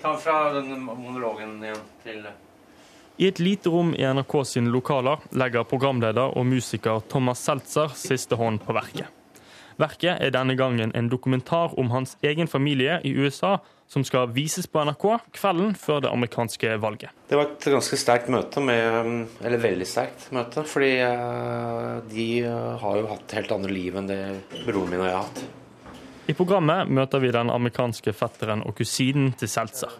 Ta fra den monologen igjen til i et lite rom i NRK sine lokaler legger programleder og musiker Thomas Seltzer siste hånd på verket. Verket er denne gangen en dokumentar om hans egen familie i USA, som skal vises på NRK kvelden før det amerikanske valget. Det var et ganske sterkt møte, med, eller veldig sterkt møte. Fordi eh, de har jo hatt helt andre liv enn det broren min og jeg har hatt. I programmet møter vi den amerikanske fetteren og kusinen til Seltzer.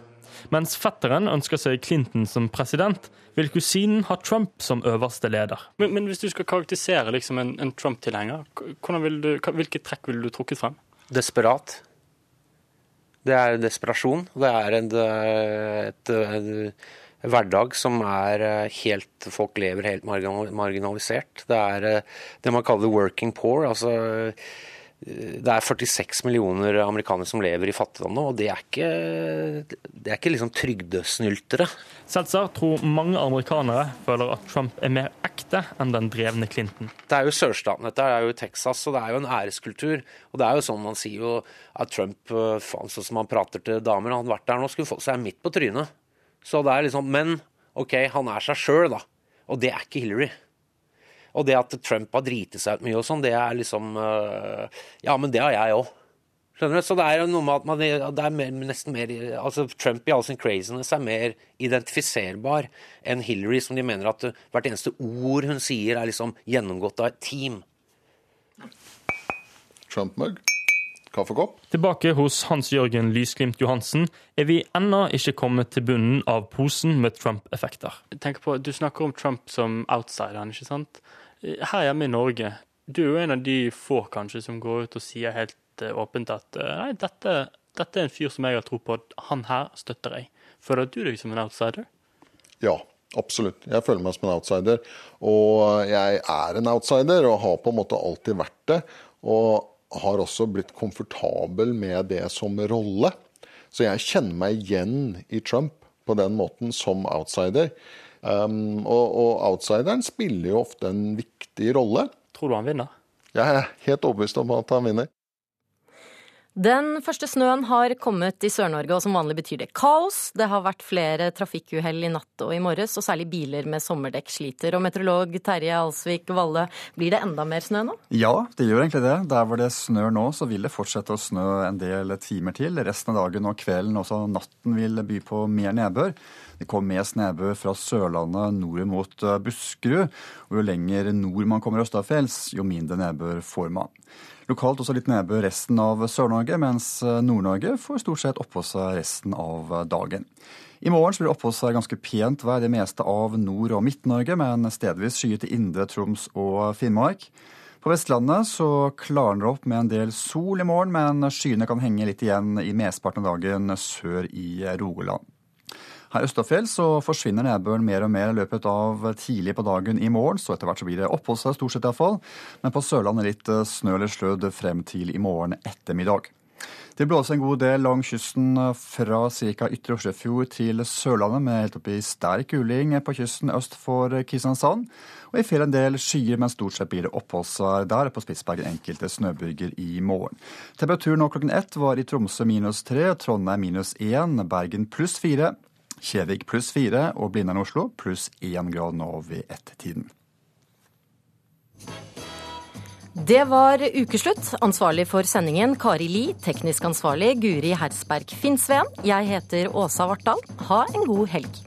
Mens fetteren ønsker seg Clinton som president, vil kusinen ha Trump som øverste leder. Men, men hvis du skal karakterisere liksom en, en Trump-tilhenger, hvilke trekk ville du trukket frem? Desperat. Det er desperasjon. Det er en, et, et, et hverdag som er helt Folk lever helt marginalisert. Det er det man kaller working poor. altså det er 46 millioner amerikanere som lever i fattigdom nå, og det er ikke, det er ikke liksom trygdesnyltere. Seltzer tror mange amerikanere føler at Trump er mer ekte enn den drevne Clinton. Det er jo sørstaten, dette er jo Texas, og det er jo en æreskultur. Og det er jo sånn man sier jo at Trump, eh, faen sånn som han prater til damer, han hadde vært der nå, skulle fått seg midt på trynet. Så det er liksom Men OK, han er seg sjøl, da. Og det er ikke Hillary. Og det at Trump har driti seg ut mye og sånn, det er liksom øh, Ja, men det har jeg òg. Skjønner du? Så det er noe med at man, det er mer, nesten mer altså Trump i all sin craziness er mer identifiserbar enn Hillary, som de mener at hvert eneste ord hun sier, er liksom gjennomgått av et team. Trump-mugg? Kaffekopp? Tilbake hos Hans Jørgen Lysglimt Johansen er vi ennå ikke kommet til bunnen av posen med Trump-effekter. Du snakker om Trump som outsideren, ikke sant? Her hjemme i Norge, du er jo en av de få kanskje som går ut og sier helt uh, åpent at uh, nei, dette, dette, er en fyr som jeg har tro på, han her støtter jeg. Føler du deg som en outsider? Ja, absolutt. Jeg føler meg som en outsider. Og jeg er en outsider og har på en måte alltid vært det. Og har også blitt komfortabel med det som rolle. Så jeg kjenner meg igjen i Trump på den måten som outsider. Um, og, og, outsideren spiller jo ofte en viktig rolle. Tror du han vinner? Jeg er helt overbevist om at han vinner. Den første snøen har kommet i Sør-Norge, og som vanlig betyr det kaos. Det har vært flere trafikkuhell i natt og i morges, og særlig biler med sommerdekk sliter. Og meteorolog Terje Alsvik Valle, blir det enda mer snø nå? Ja, det gjør egentlig det. Der hvor det snør nå, så vil det fortsette å snø en del timer til. Resten av dagen og kvelden, også natten, vil by på mer nedbør. Det kommer mest nedbør fra Sørlandet nord mot eh, Buskerud. Og jo lenger nord man kommer østafjells, jo mindre nedbør får man. Lokalt også litt nedbør resten av Sør-Norge, mens Nord-Norge får stort sett oppå seg resten av dagen. I morgen blir det oppå seg ganske pent vær det meste av Nord- og Midt-Norge, men stedvis skyet i Indre Troms og Finnmark. På Vestlandet så klarner det opp med en del sol i morgen, men skyene kan henge litt igjen i mesteparten av dagen sør i Rogaland. Her østafjell så forsvinner nedbøren mer og mer i løpet av tidlig på dagen i morgen, så etter hvert så blir det oppholdsvær stort sett iallfall. Men på Sørlandet litt snø eller slødd frem til i morgen ettermiddag. Det blåser en god del langs kysten fra ca. Ytre Oslofjord til Sørlandet, med helt opp i sterk kuling på kysten øst for Kristiansand. Og i fjellet en del skyer, men stort sett blir det oppholdsvær der. På Spitsbergen enkelte snøbyger i morgen. Temperaturen nå klokken ett var i Tromsø minus tre, Trondheim minus én, Bergen pluss fire. Kjevik pluss fire og Blindern Oslo pluss én grad nå ved ett-tiden. Det var ukeslutt. Ansvarlig for sendingen Kari Li, teknisk ansvarlig Guri Hersberg Finnsveen. Jeg heter Åsa Vartdal. Ha en god helg.